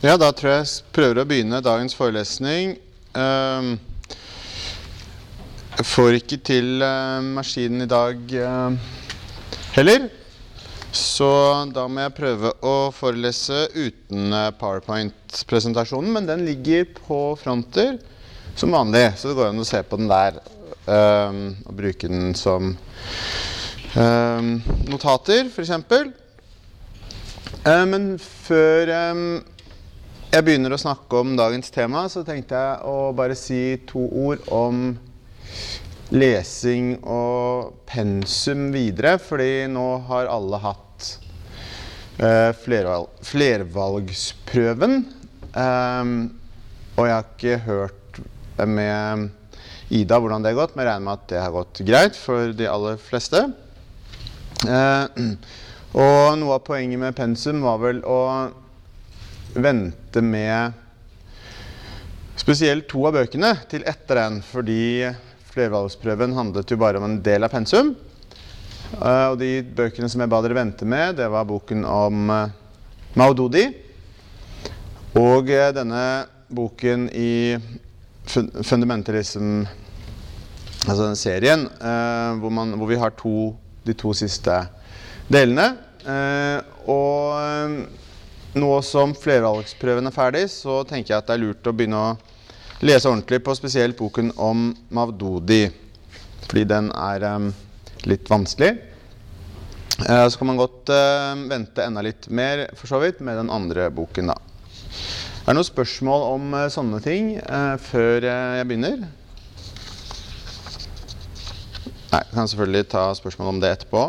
Ja, da tror jeg jeg prøver å begynne dagens forelesning. Um, Jeg får ikke til uh, maskinen i dag uh, heller. Så da må jeg prøve å forelese uten eh, PowerPoint-presentasjonen. Men den ligger på fronter som vanlig, så det går an å se på den der. Um, og bruke den som um, notater, f.eks. Uh, men før ehm, jeg begynner å snakke om dagens tema, så tenkte jeg å bare si to ord om lesing og pensum videre. Fordi nå har alle hatt eh, flerval flervalgsprøven. Ehm, og jeg har ikke hørt med Ida hvordan det har gått, men jeg regner med at det har gått greit for de aller fleste. Eh, og noe av poenget med pensum var vel å vente med spesielt to av bøkene til etter den, fordi flervalgsprøven handlet jo bare om en del av pensum. Eh, og de bøkene som jeg ba dere vente med, det var boken om uh, Maududi. Og eh, denne boken i Fundamentalism, altså den serien, eh, hvor, man, hvor vi har to, de to siste delene. Eh, og eh, nå som flervalgsprøven er ferdig, så tenker jeg at det er lurt å begynne å lese ordentlig på spesielt boken om Mavdodi. Fordi den er um, litt vanskelig. Uh, så kan man godt uh, vente enda litt mer for så vidt med den andre boken, da. Er det noen spørsmål om uh, sånne ting eh, før jeg begynner? Nei, jeg kan selvfølgelig ta spørsmål om det etterpå.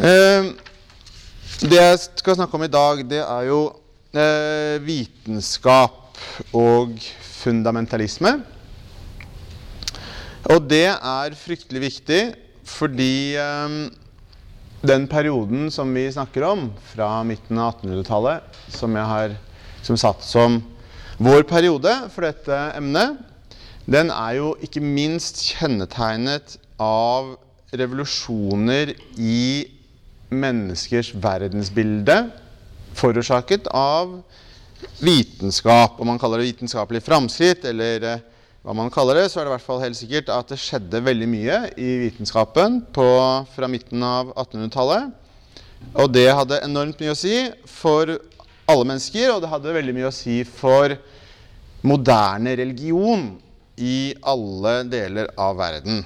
Eh, det jeg skal snakke om i dag, det er jo eh, vitenskap og fundamentalisme. Og det er fryktelig viktig fordi eh, den perioden som vi snakker om, fra midten av 1800-tallet, som jeg har som satt som vår periode for dette emnet, den er jo ikke minst kjennetegnet av revolusjoner i menneskers verdensbilde forårsaket av vitenskap. Om man kaller det vitenskapelig framskritt, eller eh, hva man kaller det, så er det i hvert fall helt sikkert at det skjedde veldig mye i vitenskapen på, fra midten av 1800-tallet. Og det hadde enormt mye å si for alle mennesker, og det hadde veldig mye å si for moderne religion i alle deler av verden.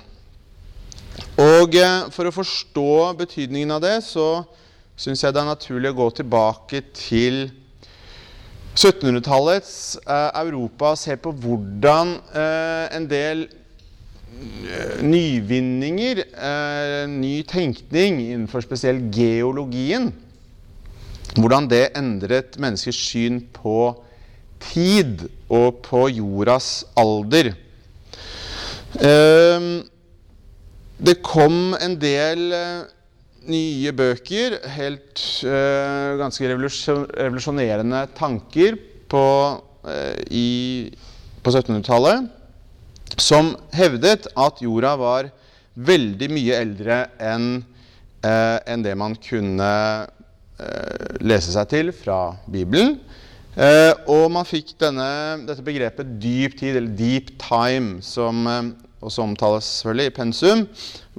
Og eh, for å forstå betydningen av det, så syns jeg det er naturlig å gå tilbake til 1700-tallets eh, Europa og se på hvordan eh, en del eh, nyvinninger, eh, ny tenkning innenfor spesielt geologien, hvordan det endret menneskers syn på tid og på jordas alder. Eh, det kom en del eh, nye bøker, helt eh, ganske revolusjonerende tanker på, i, på 1700-tallet, som hevdet at jorda var veldig mye eldre enn eh, en det man kunne lese seg til fra Bibelen. Og man fikk denne, dette begrepet dyp tid, eller deep time, som også omtales selvfølgelig i pensum,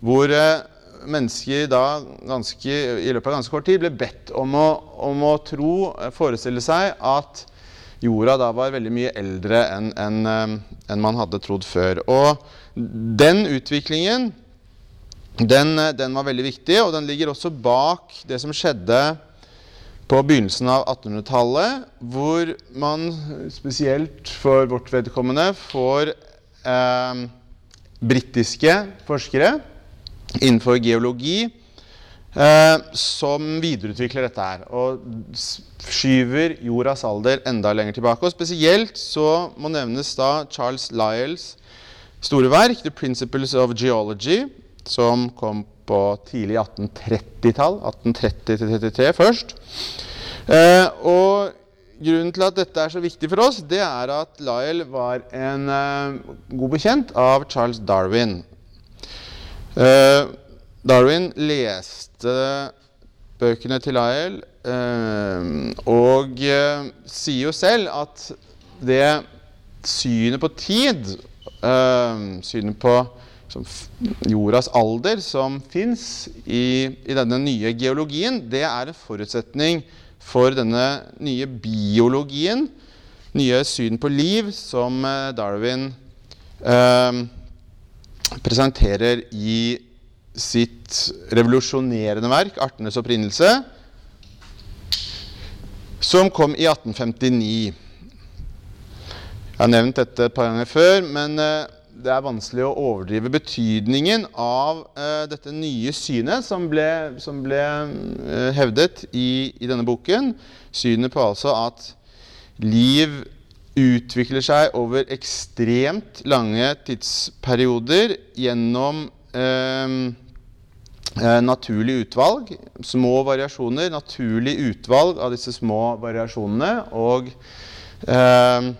hvor mennesker da ganske, i løpet av ganske kort tid ble bedt om å, om å tro, forestille seg, at jorda da var veldig mye eldre enn en, en man hadde trodd før. Og den utviklingen, den, den, var veldig viktig, og den ligger også bak det som skjedde på begynnelsen av 1800-tallet, hvor man spesielt for vårt vedkommende får eh, britiske forskere innenfor geologi eh, som videreutvikler dette her og skyver jordas alder enda lenger tilbake. Og Spesielt så må nevnes da Charles Lyells store verk 'The Principles of Geology', som kom på tidlig 1830-tall. 1830-33 først. Eh, og Grunnen til at dette er så viktig for oss, det er at Lyell var en uh, god bekjent av Charles Darwin. Uh, Darwin leste bøkene til Lyell uh, og sier jo selv at det synet på tid, synet på jordas alder som fins i, i denne nye geologien, det er en forutsetning for denne nye biologien, nye syn på liv, som eh, Darwin eh, presenterer i sitt revolusjonerende verk 'Artenes opprinnelse', som kom i 1859. Jeg har nevnt dette et par ganger før, men eh, det er vanskelig å overdrive betydningen av eh, dette nye synet som ble, som ble eh, hevdet i, i denne boken. Synet på altså at liv utvikler seg over ekstremt lange tidsperioder gjennom eh, eh, naturlig utvalg, små variasjoner, naturlig utvalg av disse små variasjonene, og eh,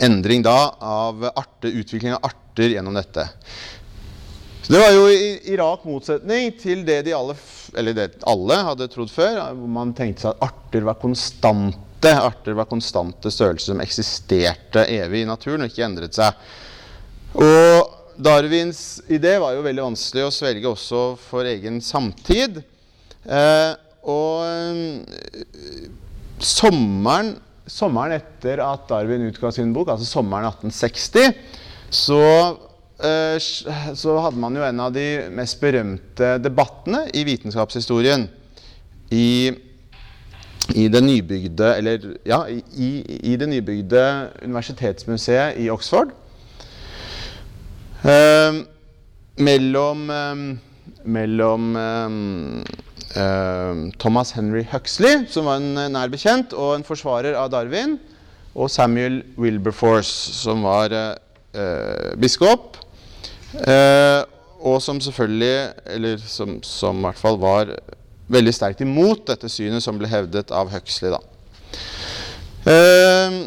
endring da av arter, utvikling av arter gjennom dette. Så det var jo i, i rak motsetning til det de alle, eller det alle hadde trodd før, hvor man tenkte seg at arter var konstante. Arter var konstante størrelser som eksisterte evig i naturen og ikke endret seg. Og Darwins idé var jo veldig vanskelig å svelge også for egen samtid. Eh, og eh, sommeren, sommeren etter at Darwin utga sin bok, altså sommeren 1860, så, eh, så hadde man jo en av de mest berømte debattene i vitenskapshistorien. I i det nybygde, eller, ja, i, i det nybygde universitetsmuseet i Oxford. Eh, mellom eh, mellom eh, Thomas Henry Huxley, som var en eh, nær bekjent og en forsvarer av Darwin, og Samuel Wilberforce, som var eh, eh, biskop. Eh, og som selvfølgelig, eller som, som i hvert fall var veldig sterkt imot dette synet som ble hevdet av Huxley. da. Eh,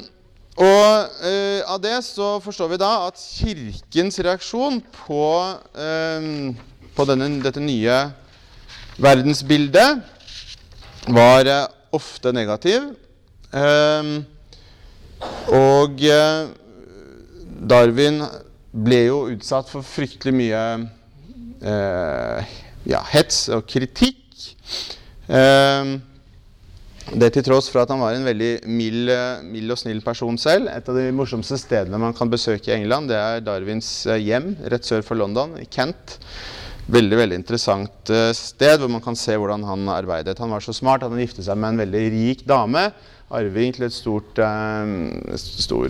og eh, av det så forstår vi da at kirkens reaksjon på, eh, på denne, dette nye verdensbildet var eh, ofte negativ. Eh, og eh, Darwin ble jo utsatt for fryktelig mye eh, ja, hets og kritikk. Eh, det til tross for at han var en veldig mild, mild og snill person selv. Et av de morsomste stedene man kan besøke i England, det er Darwins hjem rett sør for London, i Kent. Veldig veldig interessant eh, sted hvor man kan se hvordan han arbeidet. Han var så smart at han giftet seg med en veldig rik dame. Arving til et stort, eh, stor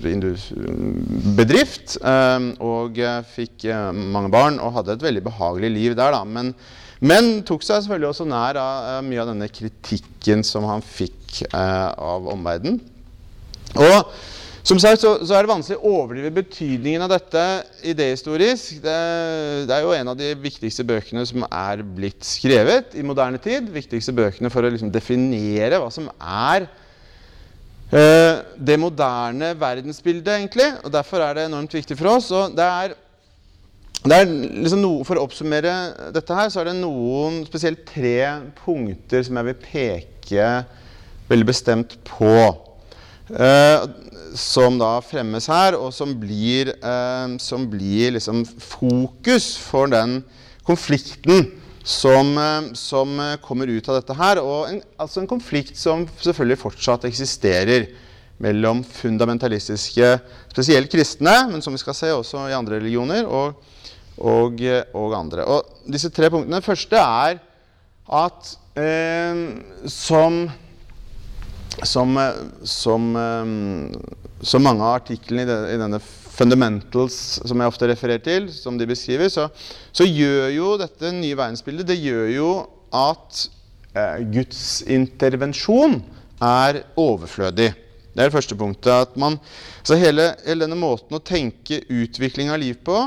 bedrift. eh, og eh, fikk mange barn og hadde et veldig behagelig liv der. Da. Men, men tok seg selvfølgelig også nær av mye av denne kritikken som han fikk av omverdenen. Og som sagt så, så er det vanskelig å overdrive betydningen av dette idehistorisk. Det, det er jo en av de viktigste bøkene som er blitt skrevet i moderne tid. Viktigste bøkene for å liksom definere hva som er eh, det moderne verdensbildet, egentlig. Og derfor er det enormt viktig for oss. Og det er, det er liksom noe, For å oppsummere dette her, så er det noen spesielt tre punkter som jeg vil peke veldig bestemt på. Eh, som da fremmes her, og som blir, eh, som blir liksom fokus for den konflikten som, eh, som eh, kommer ut av dette her. Og en, altså en konflikt som selvfølgelig fortsatt eksisterer mellom fundamentalistiske, spesielt kristne, men som vi skal se også i andre religioner, og, og, eh, og andre. Og disse tre punktene. Det første er at eh, som som, eh, som, som mange av artiklene i, det, i denne Fundamentals som jeg ofte refererer til, som de beskriver, så, så gjør jo dette nye verdensbildet det gjør jo at eh, Guds intervensjon er overflødig. Det er det første punktet. at man, så hele, hele denne måten å tenke utvikling av liv på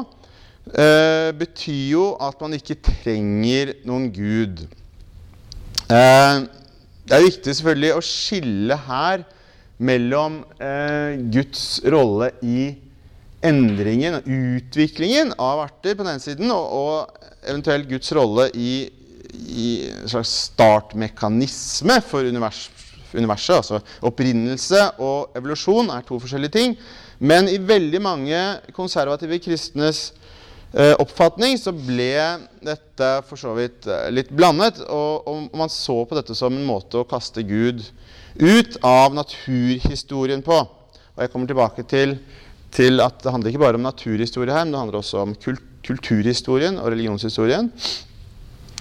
eh, betyr jo at man ikke trenger noen gud. Eh, det er viktig selvfølgelig å skille her mellom eh, Guds rolle i endringen og utviklingen av arter på den ene siden, og, og eventuelt Guds rolle i, i en slags startmekanisme for univers, universet. Altså opprinnelse og evolusjon er to forskjellige ting. Men i veldig mange konservative kristnes eh, oppfatning så ble dette for så vidt eh, litt blandet. Og, og, man så på dette som en måte å kaste Gud ut av naturhistorien på. Og jeg kommer tilbake til, til at det handler ikke bare om naturhistorie her, men det handler også om kult, kulturhistorien og religionshistorien.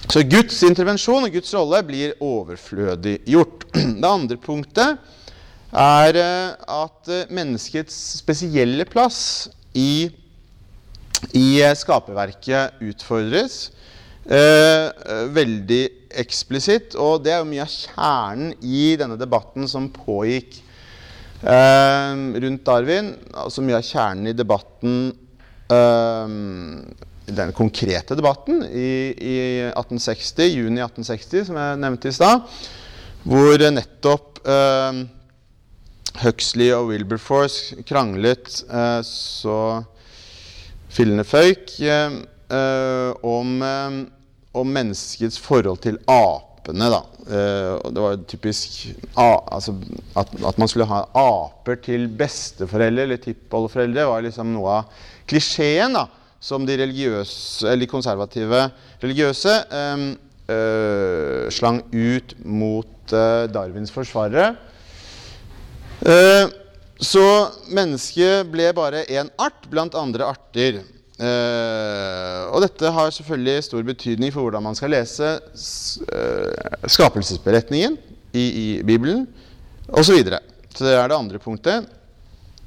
Så Guds intervensjon og Guds rolle blir overflødig gjort. Det andre punktet er eh, at eh, menneskets spesielle plass i, i eh, skaperverket utfordres veldig eksplisitt. Og det er jo mye av kjernen i denne debatten som pågikk eh, rundt Darwin. Altså mye av kjernen i debatten eh, den konkrete debatten i, i 1860, juni 1860, som jeg nevnte i stad, hvor nettopp eh, Huxley og Wilberforce kranglet eh, så fillene føyk eh, eh om, eh, om, menneskets forhold til apene. Da. Eh, det var typisk altså, at, at, man skulle ha aper til besteforeldre eller tippoldeforeldre, var liksom noe av klisjeen som de religiøse, eller konservative religiøse Uh, slang ut mot Darwins forsvarere. Eh, så mennesket ble bare én art blant andre arter. Eh, og dette har selvfølgelig stor betydning for hvordan man skal lese uh, skapelsesberetningen i, i Bibelen osv. Så, videre. så det er det andre punktet.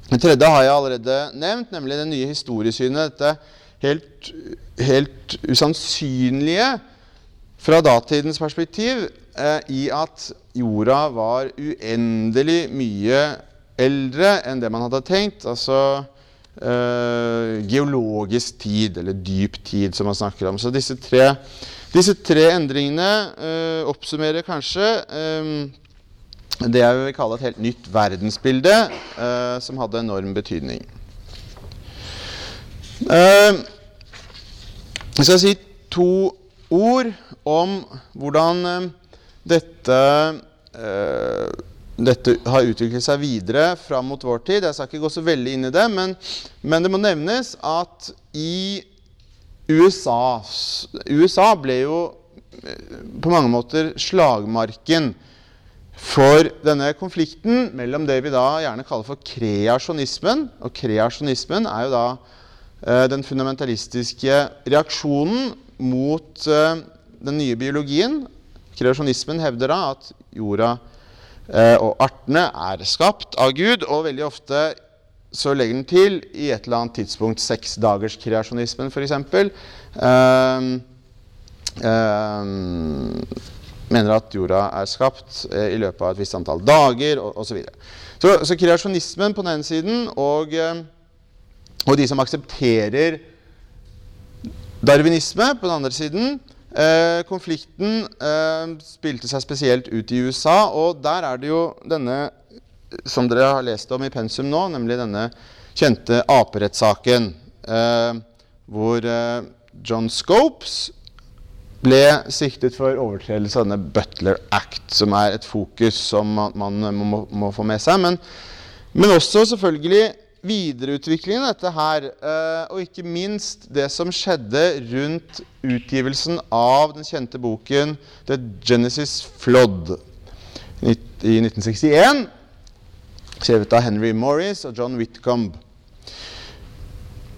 Det tredje har jeg allerede nevnt, nemlig det nye historiesynet. Dette helt, helt usannsynlige fra datidens perspektiv uh, i at jorda var uendelig mye eldre enn det man hadde tenkt. Altså geologisk tid, eller dyp tid, som man snakker om. Så disse tre, disse tre endringene eh, oppsummerer kanskje eh, det jeg vil kalle et helt nytt verdensbilde, eh, som hadde enorm betydning. Eh, jeg skal si to ord om hvordan eh, dette, dette har utviklet seg videre fram mot vår tid. Jeg skal ikke gå så veldig inn i det, men, men det må nevnes at i USA USA ble jo eh, på mange måter slagmarken for denne konflikten mellom det vi da gjerne kaller for kreasjonismen. Og kreasjonismen er jo da eh, den fundamentalistiske reaksjonen mot eh, den nye biologien, Kreasjonismen hevder da at jorda og artene er skapt av Gud, og veldig ofte så legger den til i et eller annet tidspunkt seksdagerskreasjonismen f.eks. Eh, eh, mener at jorda er skapt eh, i løpet av et visst antall dager osv. Så, så, så kreasjonismen på den ene siden og, eh, og de som aksepterer darwinisme på den andre siden, Eh, konflikten eh, spilte seg spesielt ut i USA, og der er det jo denne som dere har lest om i pensum nå, nemlig denne kjente aperettssaken, eh, hvor eh, John Scopes ble siktet for overtredelse av denne Butler Act, som er et fokus som man må, må, få med seg. Men, men også selvfølgelig videreutviklingen av dette her, eh, og ikke minst det som skjedde rundt utgivelsen av den kjente boken The Genesis Flood i 1961, skrevet av Henry Morris og John Whitcomb.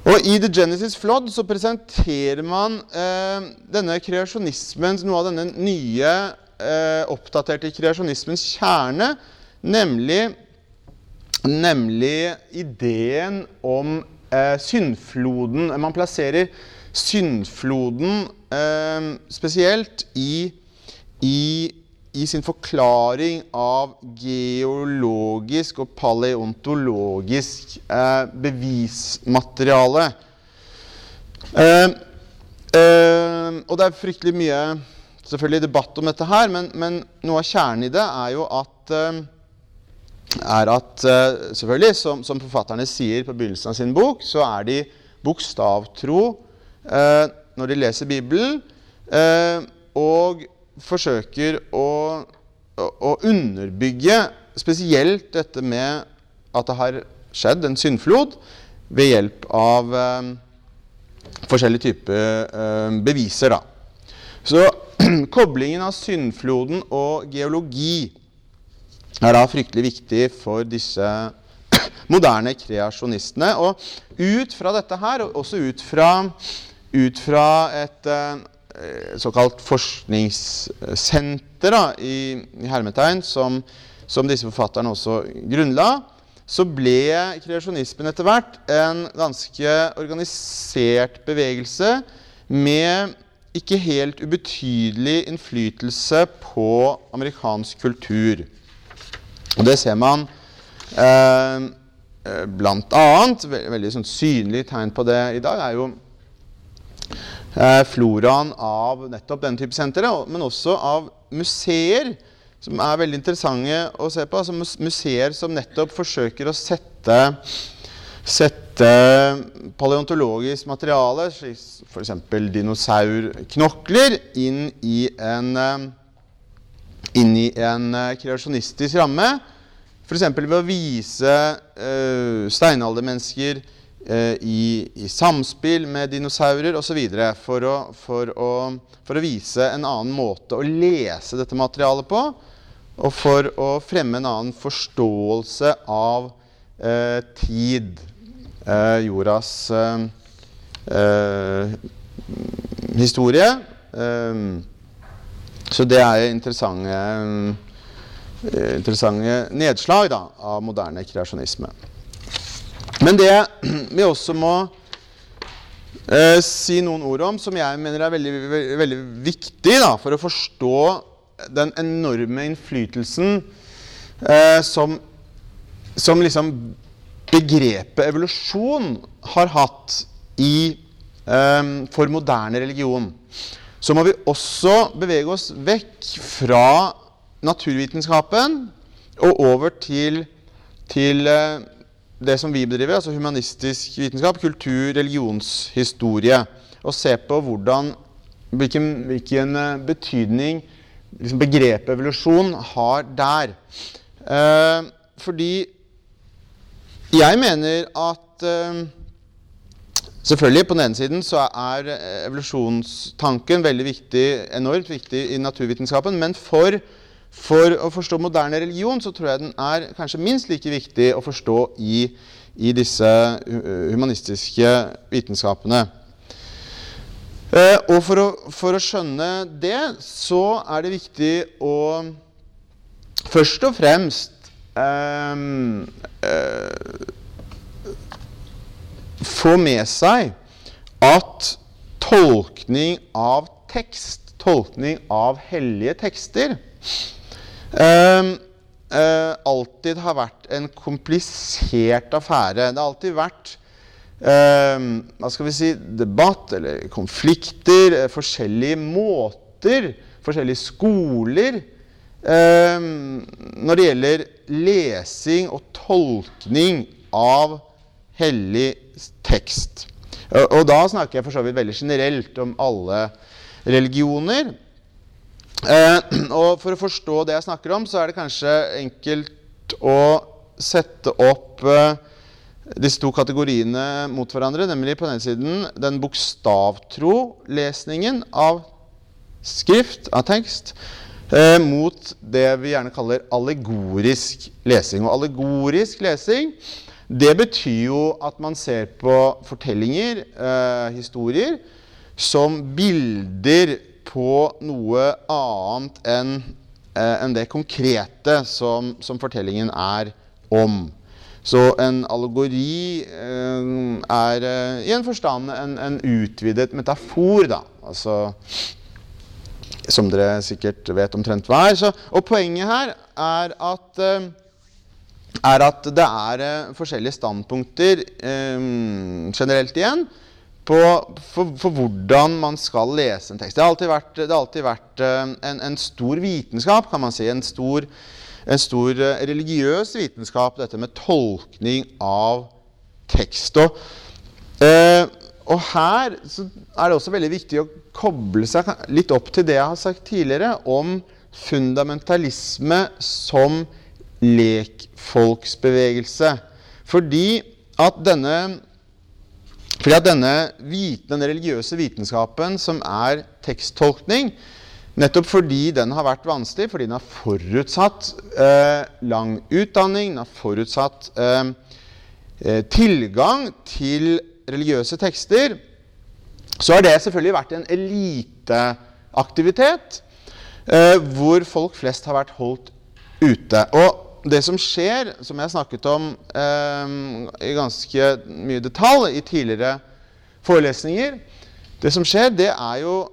Og I The Genesis Flood så presenterer man eh, denne kreasjonismens, noe av denne nye, eh, oppdaterte kreasjonismens kjerne, nemlig Nemlig ideen om eh, syndfloden. Man plasserer syndfloden eh, spesielt i, i, i, sin forklaring av geologisk og paleontologisk eh, bevismateriale. Eh, eh, og det er fryktelig mye selvfølgelig debatt om dette her, men, men noe av kjernen i det er jo at eh, er at uh, selvfølgelig, som, som, forfatterne sier på begynnelsen av sin bok, så er de bokstavtro uh, når de leser Bibelen. Uh, og forsøker å, å underbygge spesielt dette med at det har skjedd en syndflod ved hjelp av eh, forskjellige typer eh, beviser. Da. Så koblingen av syndfloden og geologi er da fryktelig viktig for disse moderne kreasjonistene. Og ut fra dette her, og også ut fra, ut fra et eh, såkalt forskningssenter da, i, i hermetegn, som, som, disse forfatterne også grunnla, så ble kreasjonismen etter hvert en ganske organisert bevegelse med ikke helt ubetydelig innflytelse på amerikansk kultur. Og det ser man eh, eh blant annet. Veldig sånn synlig tegn på det i dag er jo eh, floraen av nettopp denne type sentre, men også av museer som er veldig interessante å se på. Altså museer som nettopp forsøker å sette, sette paleontologisk materiale, f.eks. dinosaurknokler, inn i en, eh, inn i en eh, kreasjonistisk ramme. F.eks. ved å vise uh, steinaldermennesker uh, i, i, samspill med dinosaurer osv. For, å, for, for å vise en annen måte å lese dette materialet på og for å fremme en annen forståelse av uh, tid, Uh, jordas historie. Eh, så det er interessante, eh, interessante nedslag da, av moderne kreasjonisme. Men det vi også må si noen ord om, som jeg mener er veldig, veldig, veldig viktig da, for å forstå den enorme innflytelsen eh, som, som liksom begrepet evolusjon har hatt i, eh, for moderne religion, så må vi også bevege oss vekk fra naturvitenskapen og over til, til eh, det som vi bedriver, altså humanistisk vitenskap, kultur, religionshistorie, og se på hvordan, hvilken, hvilken eh, betydning liksom begrepet evolusjon har der. Eh, fordi jeg mener at eh, Selvfølgelig, på den ene siden så er evolusjonstanken veldig viktig, enormt viktig i naturvitenskapen. Men for, for, å forstå moderne religion så tror jeg den er kanskje minst like viktig å forstå i, i disse humanistiske vitenskapene. Eh, og for å, for å, skjønne det, så er det viktig å først og fremst eh, eh, få med seg at tolkning av tekst, tolkning av hellige tekster, eh, eh, alltid har vært en komplisert affære. Det har alltid vært eh, hva skal vi si, debatt eller konflikter, eh, forskjellige måter, forskjellige skoler eh, når det gjelder lesing og tolkning av hellig tekst. Og, da snakker jeg for så vidt veldig generelt om alle religioner. Eh, og for å forstå det jeg snakker om, så er det kanskje enkelt å sette opp eh, disse to kategoriene mot hverandre, nemlig på den ene siden den bokstavtro lesningen av skrift, av tekst, eh, mot det vi gjerne kaller allegorisk lesing. Og allegorisk lesing det betyr jo at man ser på fortellinger, eh, historier, som bilder på noe annet enn eh, en det konkrete som, som fortellingen er om. Så en allegori eh, er eh, i en forstand en, en, utvidet metafor, da. Altså Som dere sikkert vet omtrent hva er. Og poenget her er at, eh, er at det er eh, forskjellige standpunkter, eh, generelt igjen, på, for, for, hvordan man skal lese en tekst. Det har alltid vært, har alltid vært eh, en, en, stor vitenskap, kan man si. En stor en stor religiøs vitenskap, dette med tolkning av tekst. Og, og her er det også veldig viktig å koble seg litt opp til det jeg har sagt tidligere om fundamentalisme som lekfolksbevegelse. Fordi at denne, fordi at denne viten, den religiøse vitenskapen som er teksttolkning, nettopp fordi den har vært vanskelig, fordi den har forutsatt eh, lang utdanning, den har forutsatt eh, eh tilgang til religiøse tekster, så har det selvfølgelig vært en eliteaktivitet eh, hvor folk flest har vært holdt ute. Og det som skjer, som jeg snakket om eh, i ganske mye detalj i tidligere forelesninger Det som skjer, det er jo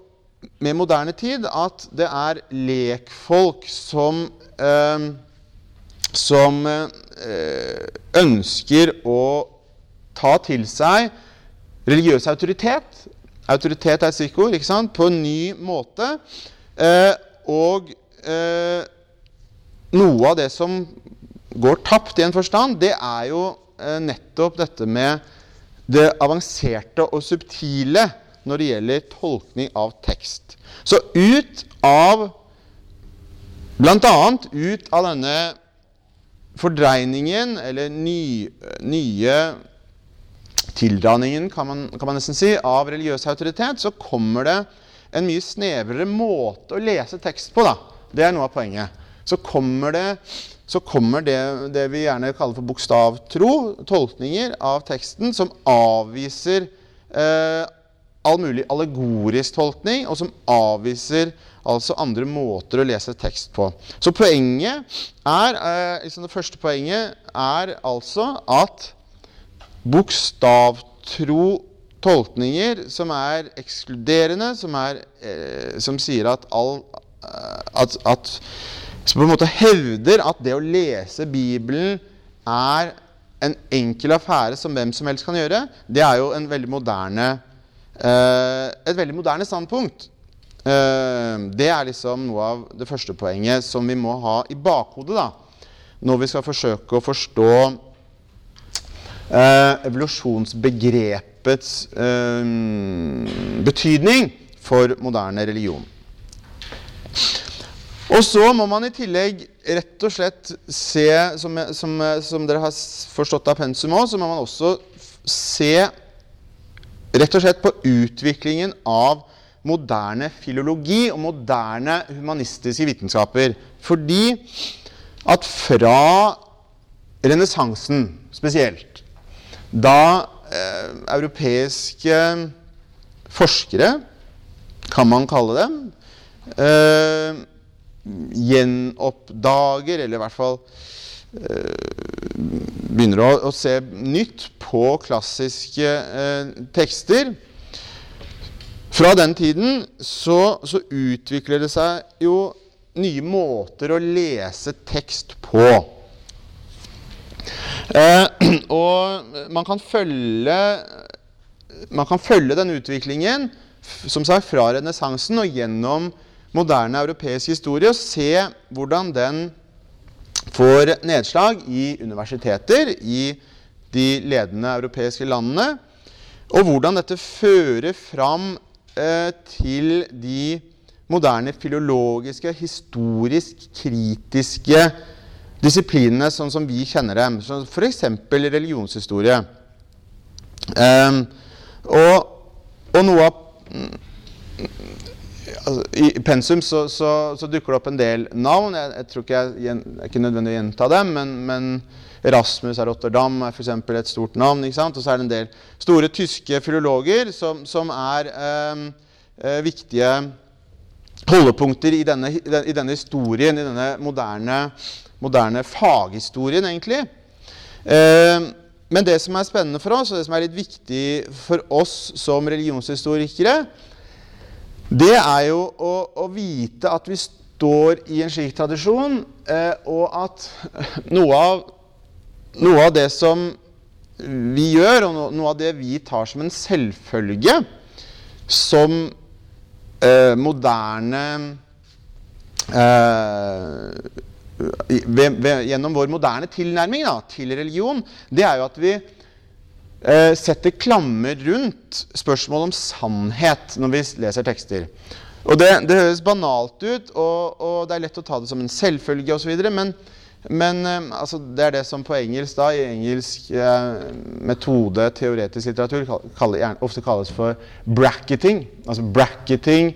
med moderne tid at det er lekfolk som eh, som eh, ønsker å ta til seg religiøs autoritet. Autoritet er et stikkord. ikke sant? På en ny måte. Eh, og eh, noe av det som går tapt i en forstand, det er jo eh, nettopp dette med det avanserte og subtile når det gjelder tolkning av tekst. Så ut av Bl.a. ut av denne fordreiningen, eller ny, nye tildanningen, kan man, kan man, nesten si, av religiøs autoritet, så kommer det en mye snevrere måte å lese tekst på. da. Det er noe av poenget så kommer det, så kommer det, det vi gjerne kaller for bokstavtro, tolkninger av teksten, som avviser eh, all mulig allegorisk tolkning, og som avviser altså andre måter å lese tekst på. Så poenget er, eh, liksom det første poenget er altså at bokstavtro tolkninger som er ekskluderende, som, er, eh, som sier at, all, eh, at, at som på en måte hevder at det å lese Bibelen er en enkel affære som hvem som helst kan gjøre, det er jo veldig moderne, eh, et veldig moderne standpunkt. Eh, det er liksom noe av det første poenget som vi må ha i bakhodet da, når vi skal forsøke å forstå eh, evolusjonsbegrepets eh, betydning for moderne religion. Og så må man i tillegg rett og slett se, som, som, som dere har forstått av pensum òg, så må man også se rett og slett på utviklingen av moderne filologi og moderne humanistiske vitenskaper. Fordi at fra renessansen spesielt, da eh, europeiske forskere, kan man kalle dem, eh, gjenoppdager, eller i hvert fall eh, begynner å, å, se nytt på klassiske eh, tekster. Fra den tiden så, så, utvikler det seg jo nye måter å lese tekst på. Eh, og man kan følge man kan følge den utviklingen som sagt, fra renessansen og gjennom moderne europeisk historie og se hvordan den får nedslag i universiteter i de ledende europeiske landene, og hvordan dette fører fram eh, til de moderne filologiske, historisk kritiske disiplinene sånn som vi kjenner dem, f.eks. religionshistorie. Eh, og, og, noe av altså, I pensum så, så, så, dukker det opp en del navn. Jeg, jeg tror ikke jeg, jeg, er ikke nødvendig å gjenta dem, men, men Erasmus av Rotterdam er f.eks. et stort navn. Og så er det en del store tyske filologer som, som er eh, viktige holdepunkter i denne, i denne, historien, i denne moderne, moderne faghistorien, egentlig. Eh, men det som er spennende for oss, og det som er litt viktig for oss som religionshistorikere, det er jo å, å, vite at vi står i en slik tradisjon, eh, og at noe av, noe av, det som vi gjør, og noe av det vi tar som en selvfølge som eh, moderne eh, ved, ved, Gjennom vår moderne tilnærming da, til religion, det er jo at vi setter klammer rundt spørsmål om sannhet når vi leser tekster. Og det, det høres banalt ut, og, og, det er lett å ta det som en selvfølge osv., men, men eh, altså, det er det som på engelsk da, i engelsk eh, metode, teoretisk litteratur, kaller, ofte kalles for bracketing. Altså bracketing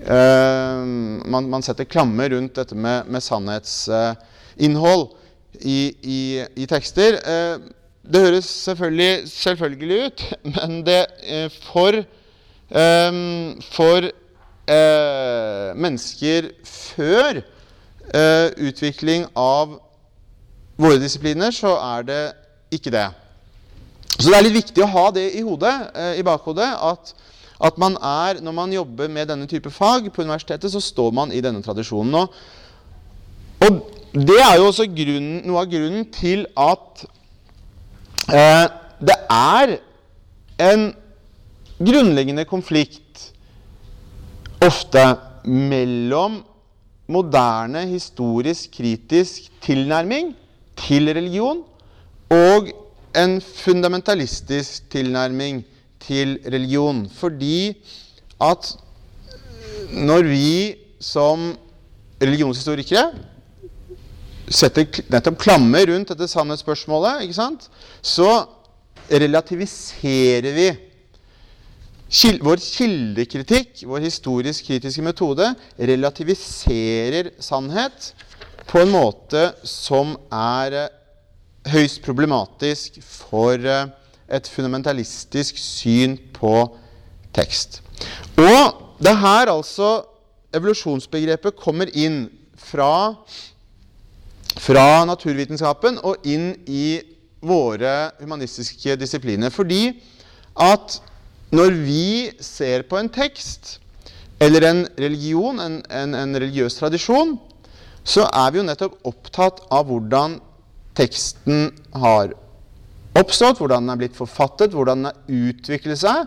eh, man, man, setter klammer rundt dette med, med sannhetsinnhold i, i, i, tekster. Det høres selvfølgelig, selvfølgelig, ut, men det eh, for, eh, for eh, mennesker før eh, utvikling av våre disipliner, så er det ikke det. Så det er litt viktig å ha det i, hodet, i bakhodet at, at, man er, når man jobber med denne type fag på universitetet, så står man i denne tradisjonen. Og, og det er jo også grunnen, noe av grunnen til at det er en grunnleggende konflikt ofte mellom moderne, historisk, kritisk tilnærming til religion og en fundamentalistisk tilnærming til religion. Fordi at når vi som religionshistorikere setter nettopp klammer rundt dette sannhetsspørsmålet, så relativiserer vi vår kildekritikk, vår historisk-kritiske metode, relativiserer sannhet på en måte som er eh, høyst problematisk for eh, et fundamentalistisk syn på tekst. Og det er her altså evolusjonsbegrepet kommer inn fra, fra naturvitenskapen og inn i våre humanistiske disipliner. Fordi at når vi ser på en tekst eller en religion, en, en, en, religiøs tradisjon, så er vi jo nettopp opptatt av hvordan teksten har oppstått, hvordan den er blitt forfattet, hvordan den har utviklet seg.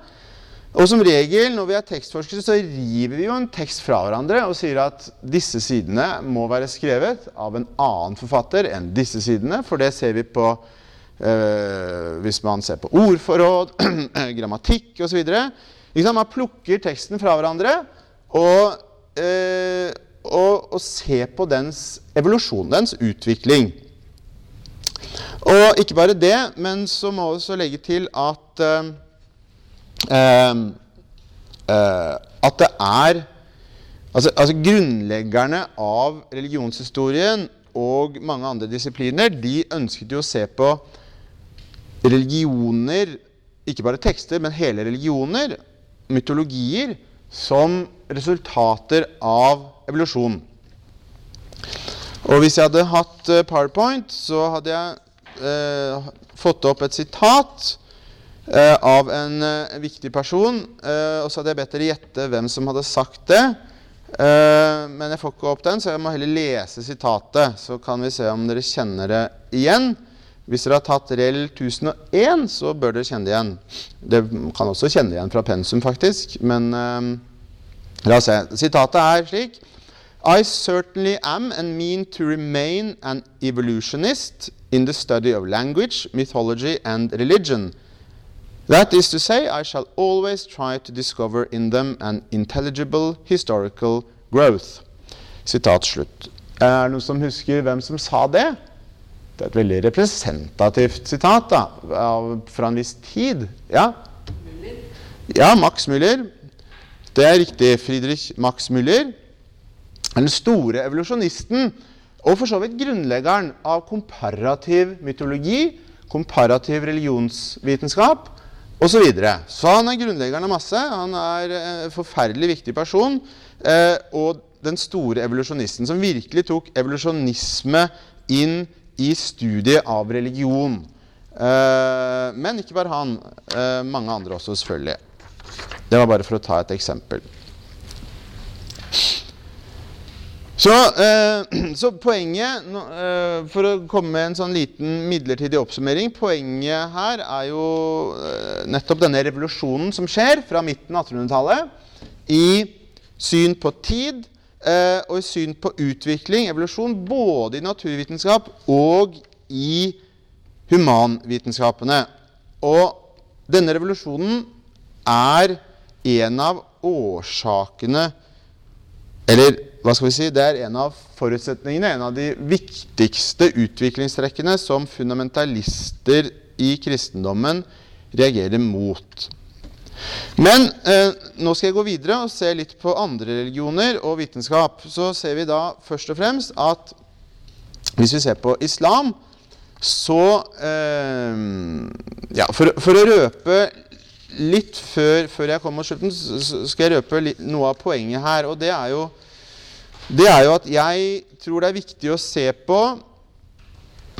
Og som regel når vi er tekstforskere, så river vi jo en tekst fra hverandre og sier at disse sidene må være skrevet av en annen forfatter enn disse sidene, for det ser vi på øh, hvis man ser på ordforråd, grammatikk osv. Man plukker teksten fra hverandre og, øh, og, og ser på dens evolusjon, dens utvikling. Og ikke bare det, men så må vi også legge til at eh at det er altså, altså, Grunnleggerne av religionshistorien og mange andre disipliner de ønsket jo å se på religioner, ikke bare tekster, men hele religioner, mytologier, som resultater av evolusjon. Og hvis jeg hadde hatt eh, PowerPoint, så hadde jeg eh, fått opp et sitat eh, av en en, viktig person. Eh, og så hadde jeg bedt dere gjette hvem som hadde sagt det. Eh, men jeg får ikke opp den, så jeg må heller lese sitatet. Så kan vi se om dere kjenner det igjen. Hvis dere har tatt REL 1001, så bør dere kjenne det igjen. Dere kan også kjenne det igjen fra pensum, faktisk. Men la oss se. Sitatet er slik I certainly am and mean to remain an evolutionist in the study of language, mythology and religion. That is to say, I shall always try to discover in them an intelligible historical growth. Sitat slutt. Er det noen som husker hvem som sa det? Det er et veldig representativt sitat da, fra en viss tid. Ja, ja Max Müller. Det er riktig. Friedrich Max Müller er den store evolusjonisten og for så vidt grunnleggeren av komparativ mytologi, komparativ religionsvitenskap osv. Så, videre. så han er grunnleggeren av masse. Han er en forferdelig viktig person. Eh, og den store evolusjonisten som virkelig tok evolusjonisme inn i studiet av religion. Uh, men ikke bare han. Uh, mange andre også, selvfølgelig. Det var bare for å ta et eksempel. Så, uh, så poenget, for å komme med en sånn liten midlertidig oppsummering Poenget her er jo nettopp denne revolusjonen som skjer fra midten av 1800-tallet i syn på tid, eh, og syn på utvikling, evolusjon, både i naturvitenskap og i humanvitenskapene. Og denne revolusjonen er en av årsakene Eller hva skal vi si Det er en av forutsetningene, en av de viktigste utviklingstrekkene som fundamentalister i kristendommen reagerer mot. Men eh, nå skal jeg gå videre og se litt på andre religioner og vitenskap. Så ser vi da først og fremst at hvis vi ser på islam, så eh, ja, for, for, å røpe litt før, før jeg kommer mot slutten, så skal jeg røpe litt, noe av poenget her. Og det er, jo, det er jo at jeg tror det er viktig å se på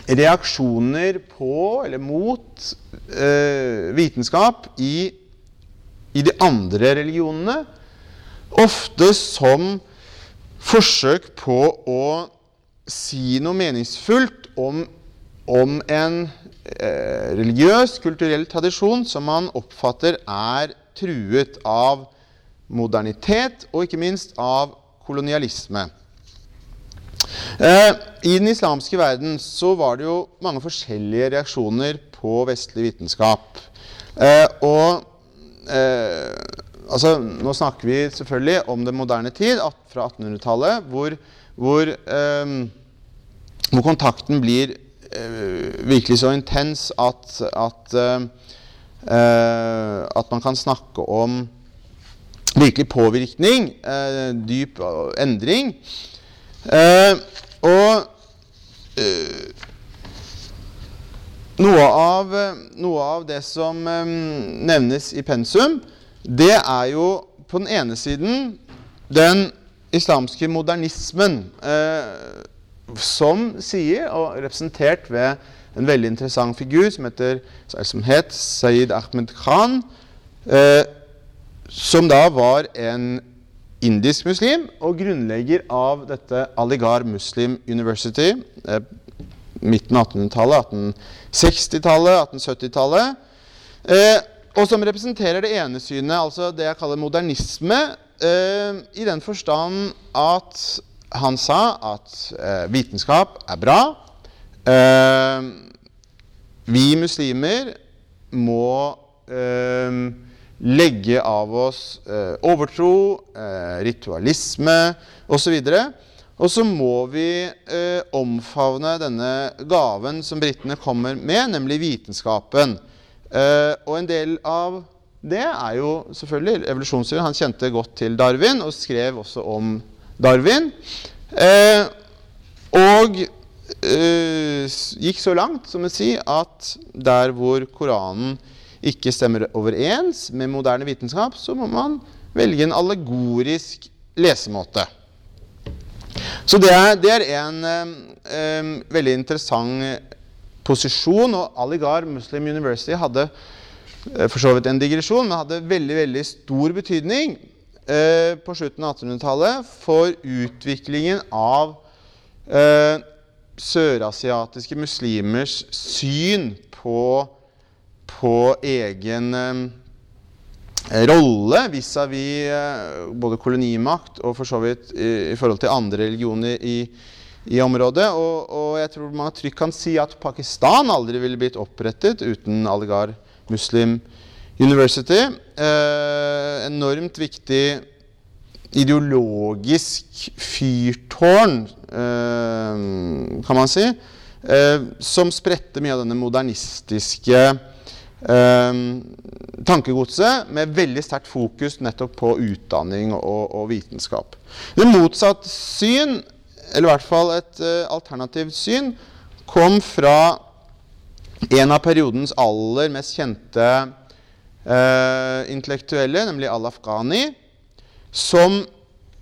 reaksjoner på eller mot eh, vitenskap i i de andre religionene, ofte som forsøk på å si noe meningsfullt om, om en eh, religiøs, kulturell tradisjon som man oppfatter er truet av modernitet og ikke minst av kolonialisme. Eh, I den islamske verden så var det jo mange forskjellige reaksjoner på vestlig vitenskap. Eh, og eh, altså, Nå snakker vi selvfølgelig om den moderne tid, fra 1800-tallet, hvor, hvor, hvor, kontakten blir virkelig så intens at, at, at man kan snakke om virkelig påvirkning, eh, dyp endring. Eh, og noe av, noe av, det som um, nevnes i pensum, det er jo på den ene siden den islamske modernismen, eh, som sier, og representert ved en veldig interessant figur som, heter, som het Saeed Ahmed Khan, eh, som da var en indisk muslim og grunnlegger av dette Aligar Muslim University. Eh, midten av 1800-tallet, 1860-tallet, 1870-tallet. Eh, og som representerer det ene synet, altså det jeg kaller modernisme, eh, i den forstand at han sa at eh, vitenskap er bra. Eh, vi muslimer må eh, legge av oss eh, overtro, ritualisme osv. Og så må vi eh, omfavne denne gaven som britene kommer med, nemlig vitenskapen. Eh, og en del av det er jo selvfølgelig evolusjonsteorien. Han kjente godt til Darwin og skrev også om Darwin. Eh, og eh, gikk så langt som å si at der hvor Koranen ikke stemmer overens med moderne vitenskap, så må man velge en allegorisk lesemåte. Så det er, det er en um, veldig interessant posisjon. Og Aligar Muslim University hadde uh, for så vidt en digresjon, men hadde veldig, veldig stor betydning uh, på slutten av 1800-tallet for utviklingen av uh, sørasiatiske muslimers syn på, på egen um, rolle vis-à-vis -vis både kolonimakt og for så vidt i, i forhold til andre religioner i, i området. Og, og, jeg tror man trygt kan si at Pakistan aldri ville blitt opprettet uten Aligar Muslim University. Eh, enormt viktig ideologisk fyrtårn, eh, kan man si, eh, som spredte mye av denne modernistiske tankegodset med veldig sterkt fokus nettopp på utdanning og, og vitenskap. Det motsatte syn, eller i hvert fall et uh, alternativt syn, kom fra en av periodens aller mest kjente uh, intellektuelle, nemlig Al-Afghani, som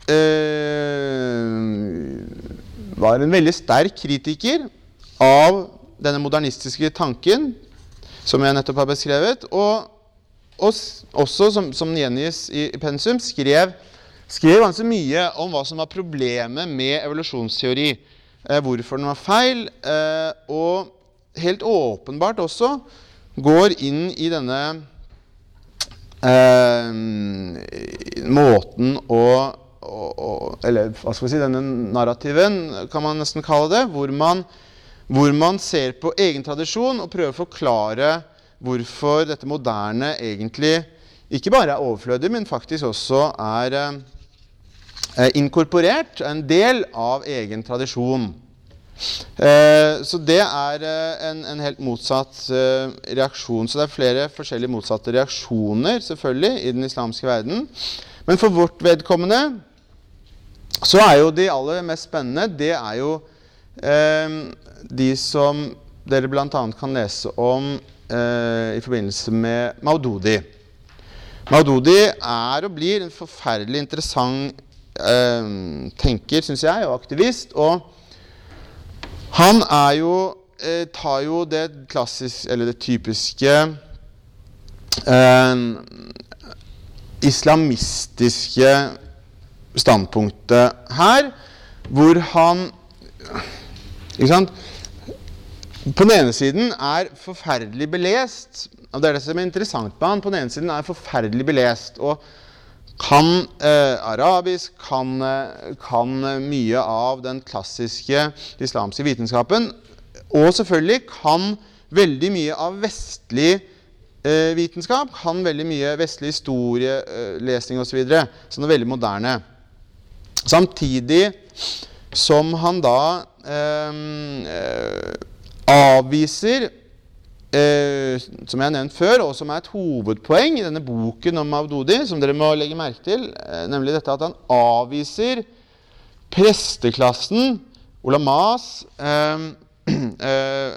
uh, var en veldig sterk kritiker av denne modernistiske tanken som jeg nettopp har beskrevet. Og, og også, som, som gjengis i, i, pensum, skrev, skrev ganske mye om hva som var problemet med evolusjonsteori. Eh, hvorfor den var feil. Eh, og helt åpenbart også går inn i denne eh, måten å, å, å, Eller hva skal vi si, denne narrativen, kan man nesten kalle det. Hvor man hvor man ser på egen tradisjon og prøver å forklare hvorfor dette moderne egentlig ikke bare er overflødig, men faktisk også er eh, inkorporert, en del av egen tradisjon. Eh, så det er eh, en, en, helt motsatt eh, reaksjon. Så det er flere forskjellige motsatte reaksjoner selvfølgelig i den islamske verden. Men for vårt vedkommende så er jo de aller mest spennende det er jo eh, de som dere bl.a. kan lese om eh, i forbindelse med Maududi. Maududi er og blir en forferdelig interessant eh, tenker, syns jeg, og aktivist. Og han er jo eh, tar jo det klassiske, eller det typiske eh, islamistiske standpunktet her, hvor han Ikke sant? På den ene siden er forferdelig belest. og Det er det som er interessant med han. På den ene siden er forferdelig belest og kan eh, arabisk, kan, eh, kan, mye av den klassiske islamske vitenskapen. Og selvfølgelig kan veldig mye av vestlig eh, vitenskap. Kan veldig mye vestlig historielesning eh, osv. det er veldig moderne. Samtidig som han da avviser eh, som jeg har nevnt før, og som er et hovedpoeng i denne boken om Avdodi, som dere må legge merke til, eh, nemlig dette at han avviser presteklassen, olamas, eh, eh, eh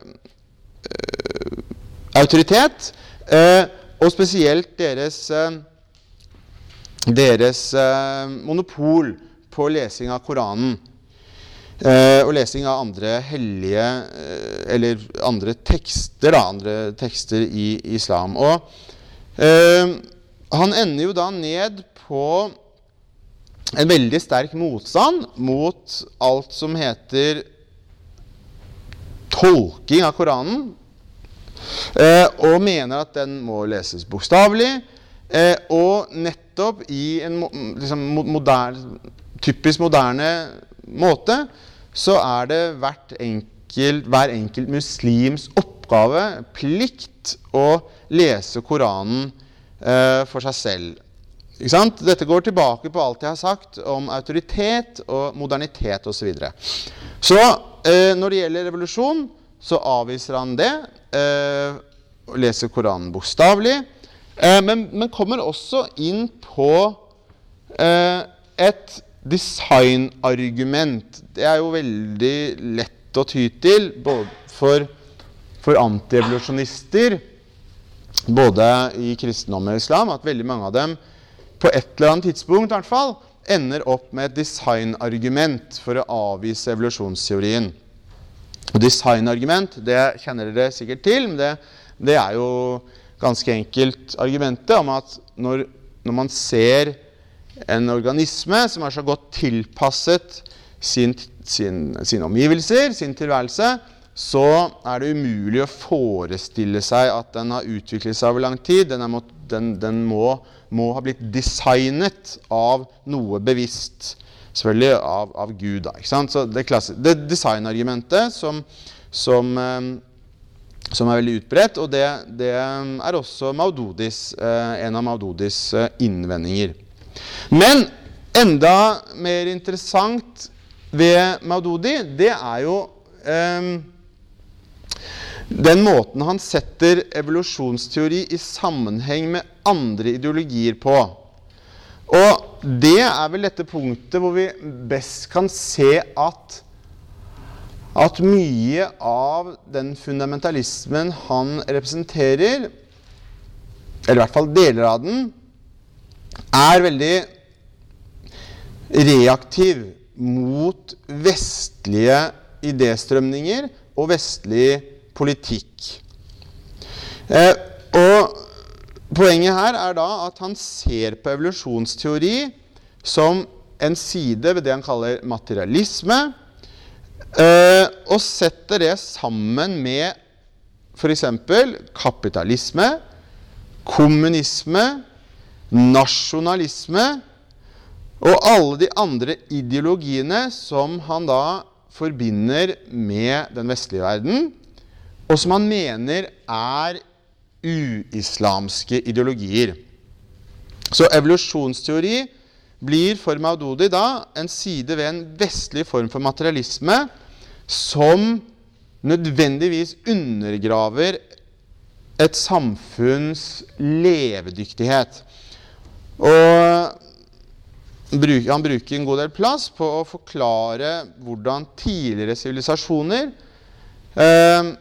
autoritet, og spesielt deres, deres monopol på lesing av Koranen. Eh, og lesing av andre hellige eh, Eller andre tekster, da, andre tekster i islam. Og eh, han ender jo da ned på en veldig sterk motstand mot alt som heter tolking av Koranen. Eh, og mener at den må leses bokstavelig. Eh, og nettopp i en liksom, moderne, typisk moderne måte så er det enkelt, hver enkelt muslims oppgave, plikt, å lese Koranen eh, for seg selv. Dette går tilbake på alt jeg har sagt om autoritet og modernitet osv. Så, videre. så eh, når det gjelder revolusjon, så avviser han det. Eh, leser Koranen bokstavelig. Eh, men, men, kommer også inn på eh, et designargument. Det er jo veldig lett å ty til både for, for antievolusjonister, både i kristendom og islam, at veldig mange av dem på et eller annet tidspunkt i hvert fall, ender opp med et designargument for å avvise evolusjonsteorien. Og Designargument det kjenner dere sikkert til, men det, det er jo ganske enkelt argumentet om at når, når man ser en organisme som er så godt tilpasset sin, sin, sine omgivelser, sin tilværelse, så er det umulig å forestille seg at den har utviklet seg over lang tid. Den, må, den, den må, må, ha blitt designet av noe bevisst. Selvfølgelig av, av Gud. Da, så det, det designargumentet som, som, eh, som, er veldig utbredt, og det, det er også Maududis, eh, en av Maududis eh, innvendinger. Men enda mer interessant ved Maududi, det er jo eh, den måten han setter evolusjonsteori i sammenheng med andre ideologier på. Og det er vel dette punktet hvor vi best kan se at at mye av den fundamentalismen han representerer, eller i hvert fall deler av den, er veldig reaktiv mot vestlige idéstrømninger og vestlig politikk. Eh, og Poenget her er da at han ser på evolusjonsteori som en side ved det han kaller materialisme, eh, og setter det sammen med f.eks. kapitalisme, kommunisme, nasjonalisme og alle de andre ideologiene som han da forbinder med den vestlige verden, og som han mener er uislamske ideologier. Så evolusjonsteori blir for Maududi da en side ved en vestlig form for materialisme som nødvendigvis undergraver et samfunns levedyktighet. Og han bruker en god del plass på å forklare hvordan tidligere sivilisasjoner eh,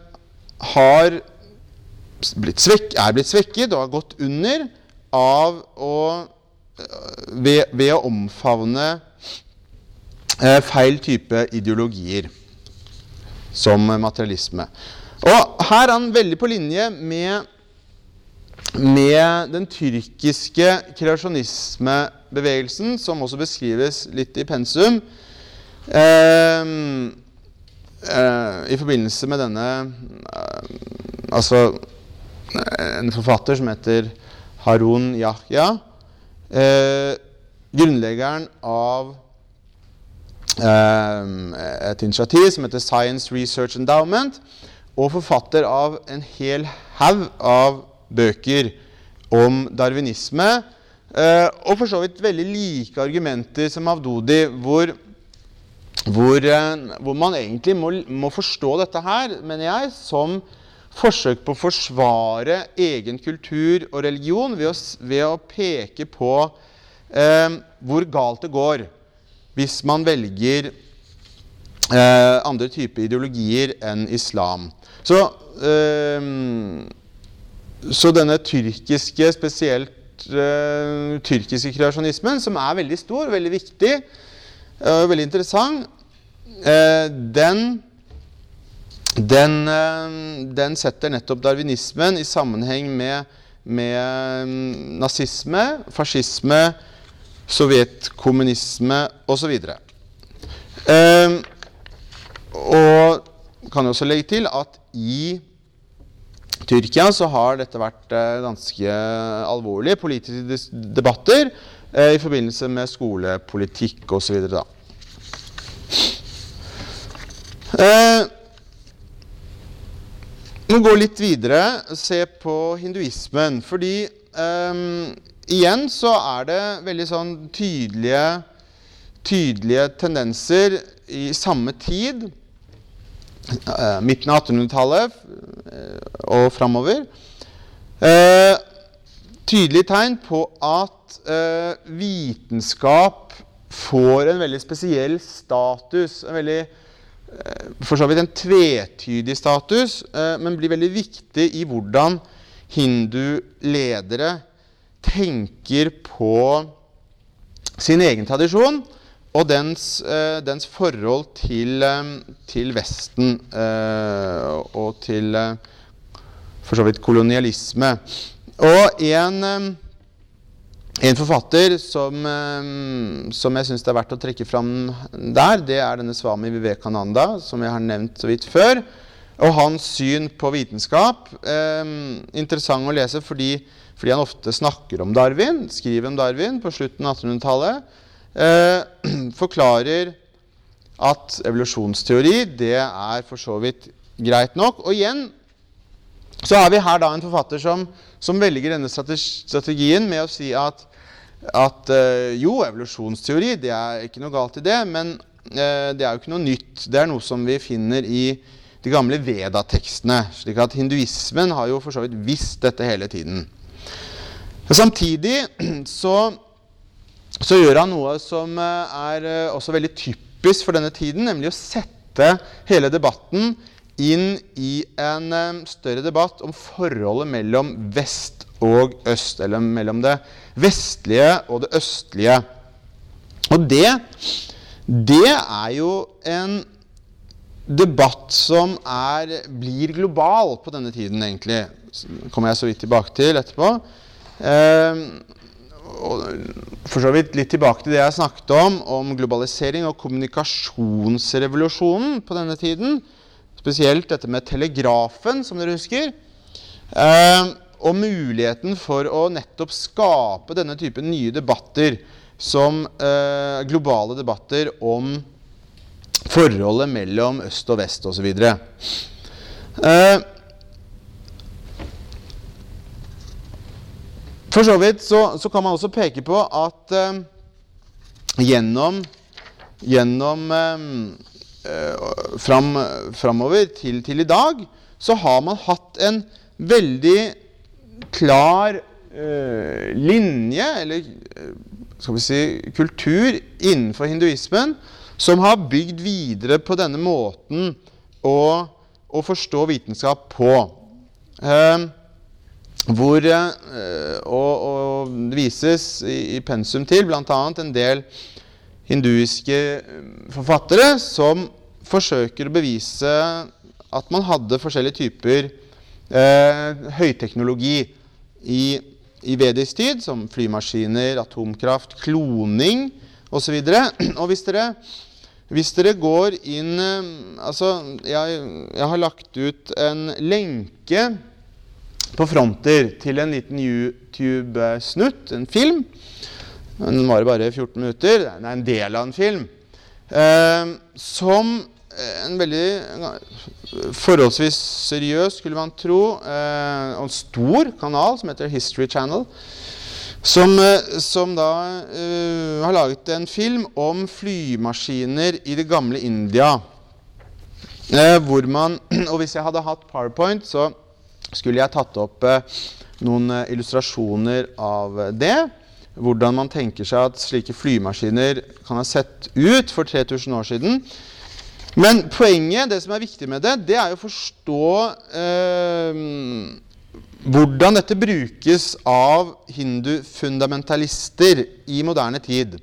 har blitt svek, er blitt svekket og har gått under av å ved, ved å omfavne eh, feil type ideologier, som materialisme. Og her er han veldig på linje med, med den tyrkiske kreasjonismebevegelsen, som også beskrives litt i pensum. Eh, eh, I forbindelse med denne eh, Altså en forfatter som heter Harun Yahya eh, grunnleggeren av eh, et initiativ som heter Science Research Endowment, og forfatter av en hel haug av bøker om darwinisme. Eh, og for så vidt veldig like argumenter som Avdodi, hvor, hvor, eh, hvor man egentlig må, må, forstå dette her, mener jeg, som forsøk på å forsvare egen kultur og religion ved å, ved å peke på eh, hvor galt det går hvis man velger eh, andre typer ideologier enn islam. Så, eh, så denne tyrkiske, spesielt uh, tyrkiske kreasjonismen, som er veldig stor, veldig viktig og uh, veldig interessant, uh, den den, eh, den, setter nettopp darwinismen i sammenheng med, med um, nazisme, fascisme, sovjetkommunisme osv. Eh, og kan også legge til at i Tyrkia så har dette vært eh, ganske alvorlige politiske debatter eh, i forbindelse med skolepolitikk osv. Eh, må gå litt videre og se på hinduismen. Fordi eh, igjen så er det veldig sånn tydelige, tydelige tendenser i samme tid, midten av 1800-tallet uh, og framover. Uh, tydelig tegn på at vitenskap får en veldig spesiell status. en veldig Eh, for så vidt en tvetydig status, eh, men blir veldig viktig i hvordan hindu-ledere tenker på sin egen tradisjon og dens, eh, dens forhold til, til, Vesten og til for så vidt kolonialisme. Og en en forfatter som, eh, som jeg syns det er verdt å trekke fram der, det er denne Swami Vivekananda, som jeg har nevnt så vidt før. Og hans syn på vitenskap. Eh, interessant å lese fordi, fordi, han ofte snakker om Darwin, skriver om Darwin på slutten av 1800-tallet. Eh, forklarer at evolusjonsteori det er for så vidt greit nok. Og igjen så har vi her da en forfatter som, som velger denne strategien med å si at at eh, jo, evolusjonsteori, det er ikke noe galt i det, men eh, det er jo ikke noe nytt. Det er noe som vi finner i de gamle Veda-tekstene. slik at hinduismen har jo for så vidt visst dette hele tiden. Samtidig så, så, gjør han noe som uh, er også veldig typisk for denne tiden, nemlig å sette hele debatten inn i en større debatt om forholdet mellom vest og øst, eller mellom det vestlige og det østlige. Og det, det er jo en debatt som er, blir global på denne tiden, egentlig. Det kommer jeg så vidt tilbake til etterpå. Eh, for så vidt litt tilbake til det jeg snakket om, om globalisering og kommunikasjonsrevolusjonen på denne tiden. Spesielt dette med telegrafen, som dere husker. Eh, og muligheten for å nettopp skape denne typen nye debatter som eh, globale debatter om forholdet mellom øst og vest osv. Eh, For så vidt så, så kan man også peke på at eh, gjennom, gjennom eh, eh, fram, framover til, til, i dag så har man hatt en veldig klar eh, linje, eller eh, skal vi si kultur, innenfor hinduismen som har bygd videre på denne måten å, å forstå vitenskap på. Eh, hvor, eh, det vises i, i pensum til bl.a. en del hinduiske eh, forfattere som forsøker å bevise at man hadde forskjellige typer eh, høyteknologi i, i vedisk tid, som flymaskiner, atomkraft, kloning osv. Og, og hvis dere, hvis dere går inn eh, Altså, jeg, jeg har lagt ut en lenke på fronter til en liten YouTube-snutt, en film. Den varer bare 14 minutter. Den er en del av en film. Eh, som en veldig forholdsvis seriøs, skulle man tro, eh, og en stor kanal som heter History Channel. Som, eh, som da uh, har laget en film om flymaskiner i det gamle India. Uh, hvor man Og hvis jeg hadde hatt PowerPoint, så skulle jeg tatt opp eh, noen eh, illustrasjoner av det. Hvordan man tenker seg at slike flymaskiner kan ha sett ut for 3000 år siden. Men poenget, det som er viktig med det, det er å forstå eh, hvordan dette brukes av hindufundamentalister i moderne tid.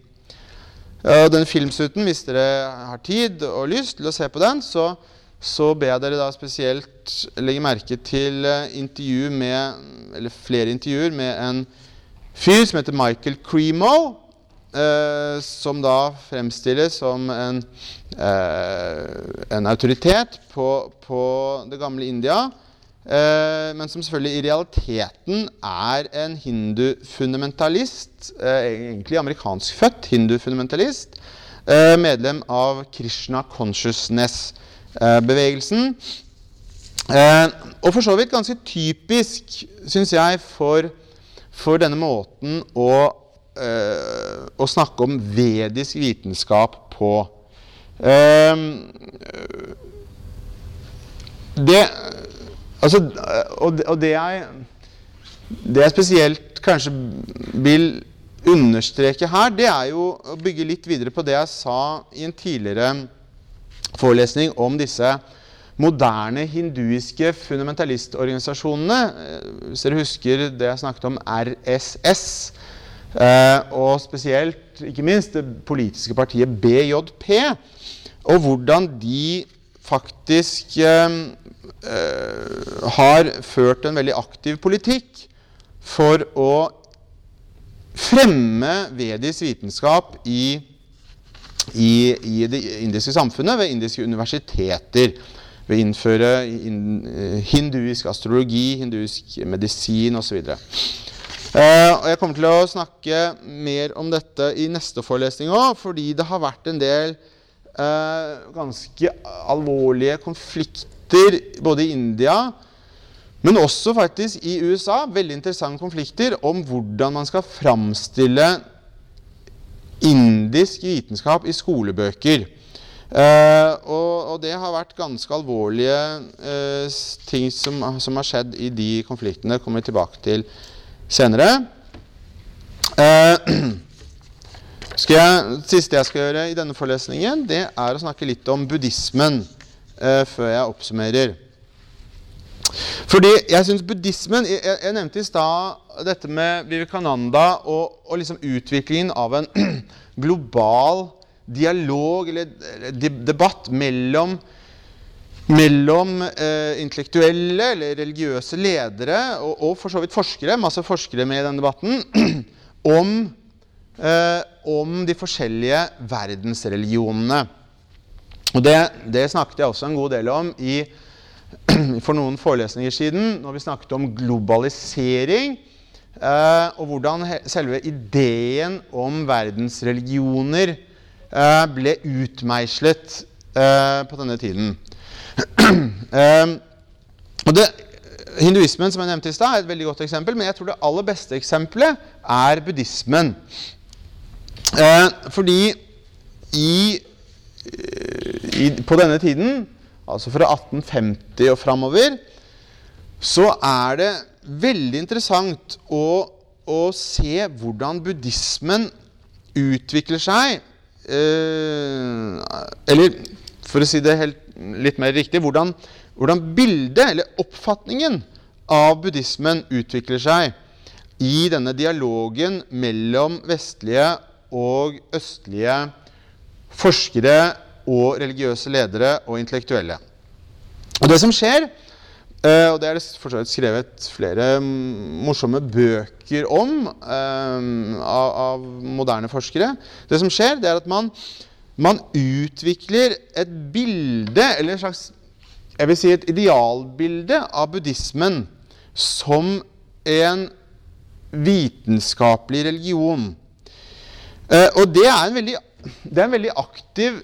Den filmsuten, hvis dere har tid og lyst til å se på den, så så ber jeg dere da spesielt legge merke til eh, intervju med, eller flere intervjuer med en fyr som heter Michael Cremo, eh, som da fremstilles som en, eh, en autoritet på, på, det gamle India. Eh, men som selvfølgelig i realiteten er en hindufundamentalist, eh, egentlig amerikanskfødt hindufundamentalist, eh, medlem av Krishna Consciousness. Eh, bevegelsen. Eh, og for så vidt ganske typisk, syns jeg, for, for, denne måten å, eh, å, snakke om vedisk vitenskap på. det Altså, og, det jeg det jeg spesielt kanskje vil understreke her, det er jo å bygge litt videre på det jeg sa i en tidligere forelesning om disse moderne hinduiske fundamentalistorganisasjonene. Eh, hvis dere husker det jeg snakket om RSS, eh, og spesielt, ikke minst, det politiske partiet BJP, og hvordan de faktisk eh, har ført en veldig aktiv politikk for å fremme vedisk vitenskap i i, i, det indiske samfunnet ved indiske universiteter. Ved å innføre eh, hinduisk astrologi, hinduisk medisin osv. Uh, eh, jeg kommer til å snakke mer om dette i neste forelesning òg, fordi det har vært en del uh, ganske alvorlige konflikter både i India, men også faktisk i USA. Veldig interessante konflikter om hvordan man skal framstille indisk vitenskap i skolebøker. Uh, og, og, det har vært ganske alvorlige uh, ting som, som, har skjedd i de konfliktene. kommer vi tilbake til senere. Uh, jeg, siste jeg skal gjøre i denne forelesningen, det er å snakke litt om buddhismen før jeg oppsummerer. Fordi jeg syns buddhismen jeg, jeg, nevnte i stad dette med Vivekananda og, og liksom utviklingen av en global dialog eller, debatt mellom mellom eh, intellektuelle eller religiøse ledere og, og, for så vidt forskere, masse forskere med i denne debatten, om, eh, om de forskjellige verdensreligionene. Og det, det, snakket jeg også en god del om i for noen forelesninger siden når vi snakket om globalisering. Eh, og hvordan selve ideen om verdensreligioner eh, ble utmeislet eh, på denne tiden. og det, hinduismen som jeg nevnte i sted, er et veldig godt eksempel, men jeg tror det aller beste eksempelet er buddhismen. Eh, fordi i, i, på denne tiden, altså fra 1850 og framover, så er det veldig interessant å, å se hvordan buddhismen utvikler seg. Eh, eller for å si det helt, litt mer riktig hvordan, hvordan bildet, eller oppfatningen, av buddhismen utvikler seg i denne dialogen mellom vestlige og østlige forskere og religiøse ledere og intellektuelle. Og det som skjer, eh, og det er det for skrevet flere morsomme bøker om eh, av, av moderne forskere Det som skjer, det er at man man utvikler et bilde, eller en slags jeg vil si et idealbilde av buddhismen som en vitenskapelig religion. Eh, og det er en veldig, er en veldig aktiv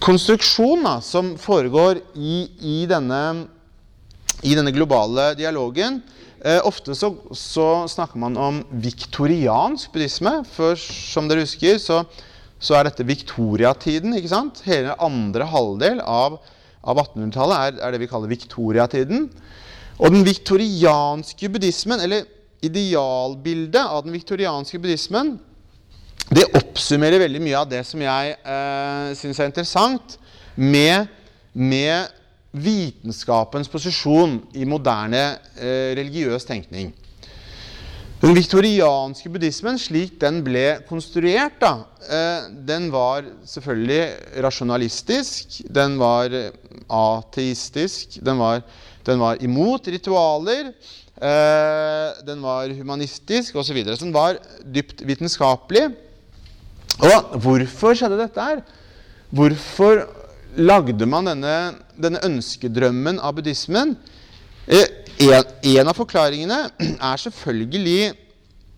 konstruksjon da, som foregår i, i, denne, i denne, globale dialogen. Eh, ofte så, så, snakker man om viktoriansk buddhisme. For som dere husker, så så er dette viktoriatiden. ikke sant? Hele andre halvdel av, av 1800-tallet er, er, det vi kaller viktoriatiden. Og den viktorianske buddhismen, eller idealbildet av den viktorianske buddhismen, det oppsummerer veldig mye av det som jeg eh, syns er interessant med, med, vitenskapens posisjon i moderne eh, religiøs tenkning. Den viktorianske buddhismen, slik den ble konstruert, da, eh, den var selvfølgelig rasjonalistisk, den var ateistisk, den var, den var imot ritualer, eh, den var humanistisk osv. Den var dypt vitenskapelig. Og hvorfor skjedde dette her? Hvorfor lagde man denne, denne ønskedrømmen av buddhismen? Eh, en, en, av forklaringene er selvfølgelig,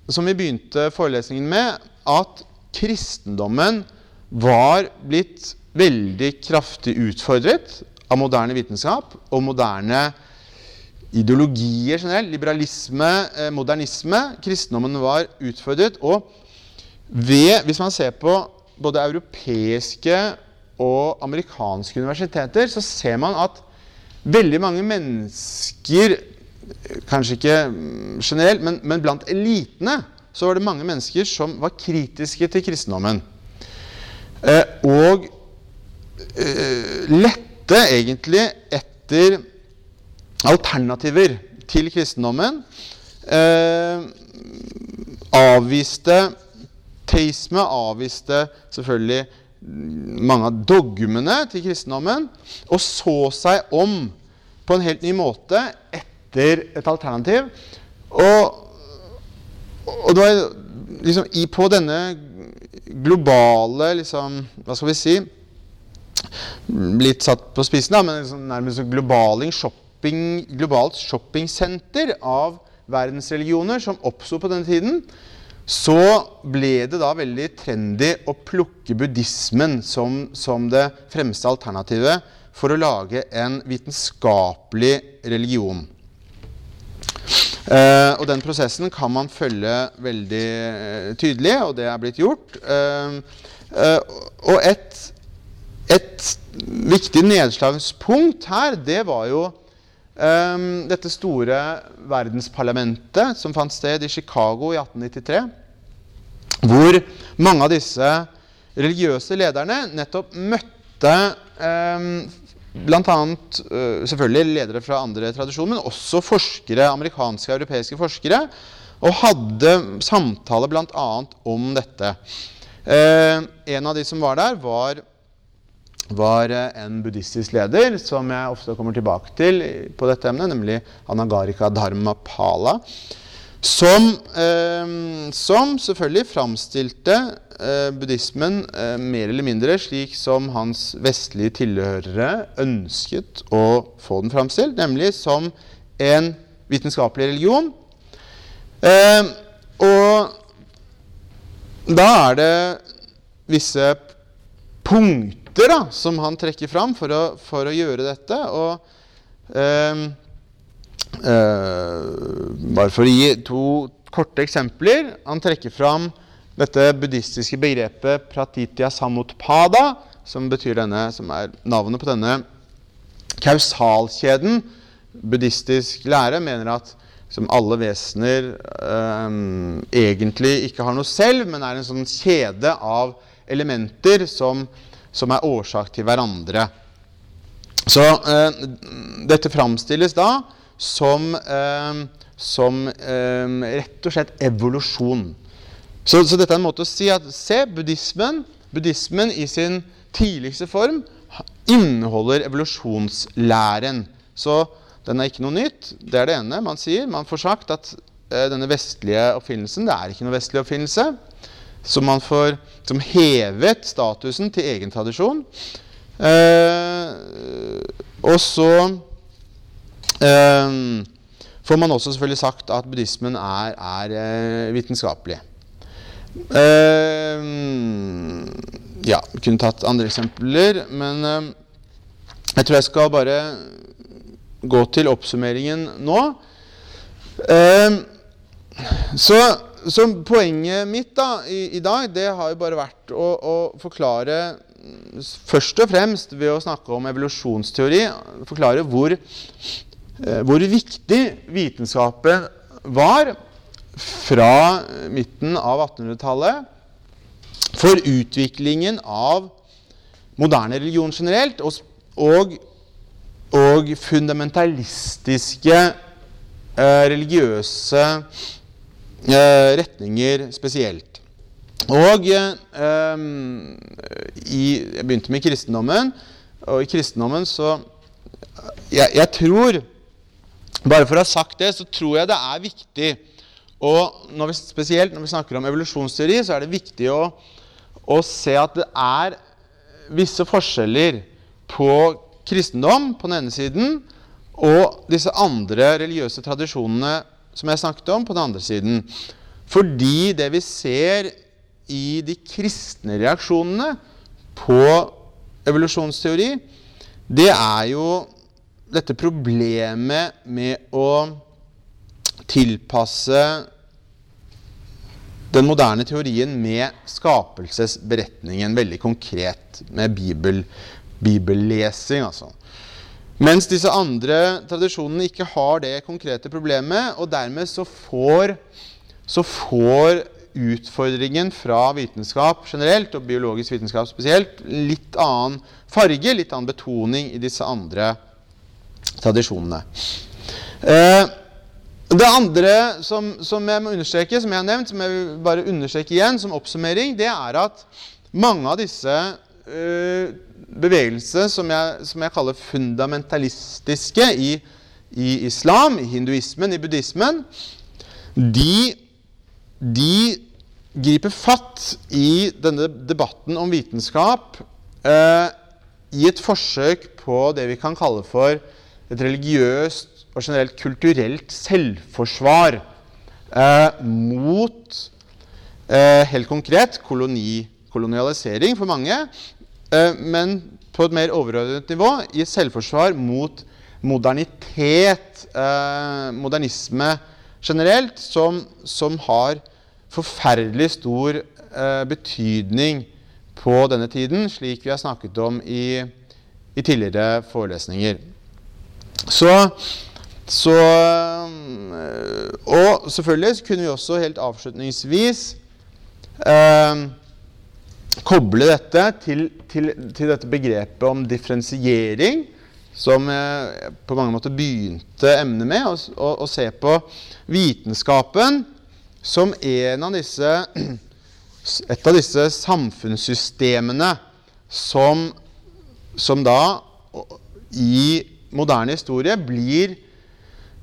som vi begynte forelesningen med, at kristendommen var blitt veldig kraftig utfordret av moderne vitenskap og moderne ideologier generelt. Liberalisme, eh, modernisme. Kristendommen var utfordret. Og ved, hvis man ser på både europeiske og amerikanske universiteter, så ser man at veldig mange mennesker Kanskje ikke generelt, men, men, blant elitene så var det mange mennesker som var kritiske til kristendommen. Eh, og eh, lette egentlig etter alternativer til kristendommen. Eh, avviste teisme, avviste selvfølgelig mange av dogmene til kristendommen og så seg om på en helt ny måte etter et alternativ. Og, og det var liksom i, på denne globale liksom, Hva skal vi si Litt satt på spissen, da, men liksom nærmest globaling, shopping, globalt shoppingsenter av verdensreligioner som oppsto på denne tiden så ble det da veldig trendy å plukke buddhismen som, som, det fremste alternativet for å lage en vitenskapelig religion. Eh, og den prosessen kan man følge veldig eh, tydelig, og det er blitt gjort. Eh, eh og et, et, viktig nedslagspunkt her, det var jo Um, dette store verdensparlamentet som fant sted i Chicago i 1893, hvor mange av disse religiøse lederne nettopp møtte um, bl.a. Uh, selvfølgelig ledere fra andre tradisjoner, men også forskere, amerikanske og europeiske forskere, og hadde samtaler bl.a. om dette. Uh, en av de som var der, var var eh, en buddhistisk leder som jeg ofte kommer tilbake til på dette emnet, nemlig Anagarika Dharmapala. Som, eh, som selvfølgelig framstilte eh, buddhismen eh, mer eller mindre slik som hans vestlige tilhørere ønsket å få den framstilt, nemlig som en vitenskapelig religion. Eh, og da er det visse punkter punkter da, som han trekker fram for å, for å gjøre dette. Og, eh, bare for å gi to korte eksempler. Han trekker fram dette buddhistiske begrepet pratitya samutpada, som betyr denne, som er navnet på denne kausalkjeden. Buddhistisk lære mener at som alle vesener um, egentlig ikke har noe selv, men er en sånn kjede av elementer som, som er årsak til hverandre. Så eh, dette framstilles da som, eh, som eh, rett og slett evolusjon. Så, så, dette er en måte å si at se, buddhismen, buddhismen i sin tidligste form inneholder evolusjonslæren. Så den er ikke noe nytt. Det er det ene man sier. Man får sagt at eh, denne vestlige oppfinnelsen det er ikke noe vestlig oppfinnelse. Så man får som hevet statusen til egen tradisjon. Eh, og så eh, får man også selvfølgelig sagt at buddhismen er, er eh, vitenskapelig. Eh, ja, kunne tatt andre eksempler, men eh, jeg tror jeg skal bare gå til oppsummeringen nå. Eh, så, så, poenget mitt da, i, i, dag det har jo bare vært å, å, forklare Først og fremst ved å snakke om evolusjonsteori, forklare hvor, eh, hvor viktig vitenskapen var fra midten av 1800-tallet for utviklingen av moderne religion generelt, og, og og fundamentalistiske eh, religiøse retninger spesielt. Og eh, i, Jeg begynte med kristendommen, og i kristendommen så jeg, jeg, tror Bare for å ha sagt det, så tror jeg det er viktig og når vi, Spesielt når vi snakker om evolusjonsteori, så er det viktig å, å se at det er visse forskjeller på kristendom på den ene siden og disse andre religiøse tradisjonene som jeg snakket om, på den andre siden. Fordi det vi ser i de kristne reaksjonene på evolusjonsteori, det er jo dette problemet med å tilpasse den moderne teorien med skapelsesberetningen veldig konkret, med Bibel, bibellesing. altså. Mens disse andre tradisjonene ikke har det konkrete problemet, og dermed så får, så får utfordringen fra vitenskap generelt, og biologisk vitenskap spesielt, litt annen farge, litt annen betoning i disse andre tradisjonene. Eh, det andre som, som, jeg må understreke, som jeg har nevnt, som jeg vil bare understreke igjen som oppsummering, det er at mange av disse bevegelse som jeg, som jeg, kaller fundamentalistiske i, i, islam, i hinduismen, i buddhismen, de, de, griper fatt i denne debatten om vitenskap eh, i et forsøk på det vi kan kalle for et religiøst og generelt kulturelt selvforsvar eh, mot eh, helt konkret koloni, kolonialisering for mange, Eh, men på et mer overordnet nivå i selvforsvar mot modernitet, eh, modernisme generelt, som, som, har forferdelig stor eh, betydning på denne tiden, slik vi har snakket om i, i tidligere forelesninger. Så, så Og selvfølgelig kunne vi også helt avslutningsvis eh, koble dette til, til, til, dette begrepet om differensiering, som på mange måter begynte emnet med, å se på vitenskapen som en av disse, et av disse samfunnssystemene som, som da i moderne historie blir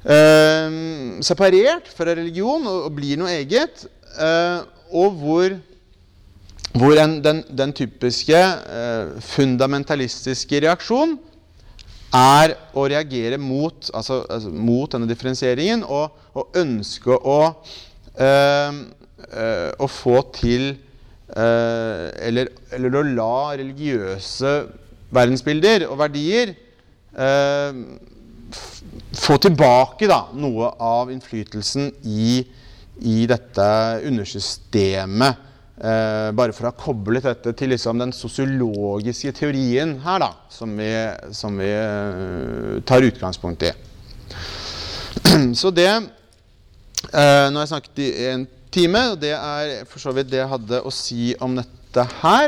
eh, separert fra religion og, og blir noe eget, eh, og hvor hvor en, den, den, typiske eh, fundamentalistiske reaksjon er å reagere mot, altså, altså, mot denne differensieringen og, og ønske å, eh, eh, å få til eh, eller, eller, å la religiøse verdensbilder og verdier eh, få tilbake da, noe av innflytelsen i, i dette undersystemet. Eh, bare for å ha koblet dette til liksom den sosiologiske teorien her, da, som vi, som vi eh, tar utgangspunkt i. Så det eh, Nå har jeg snakket i en time, og det er for så vidt det jeg hadde å si om dette her.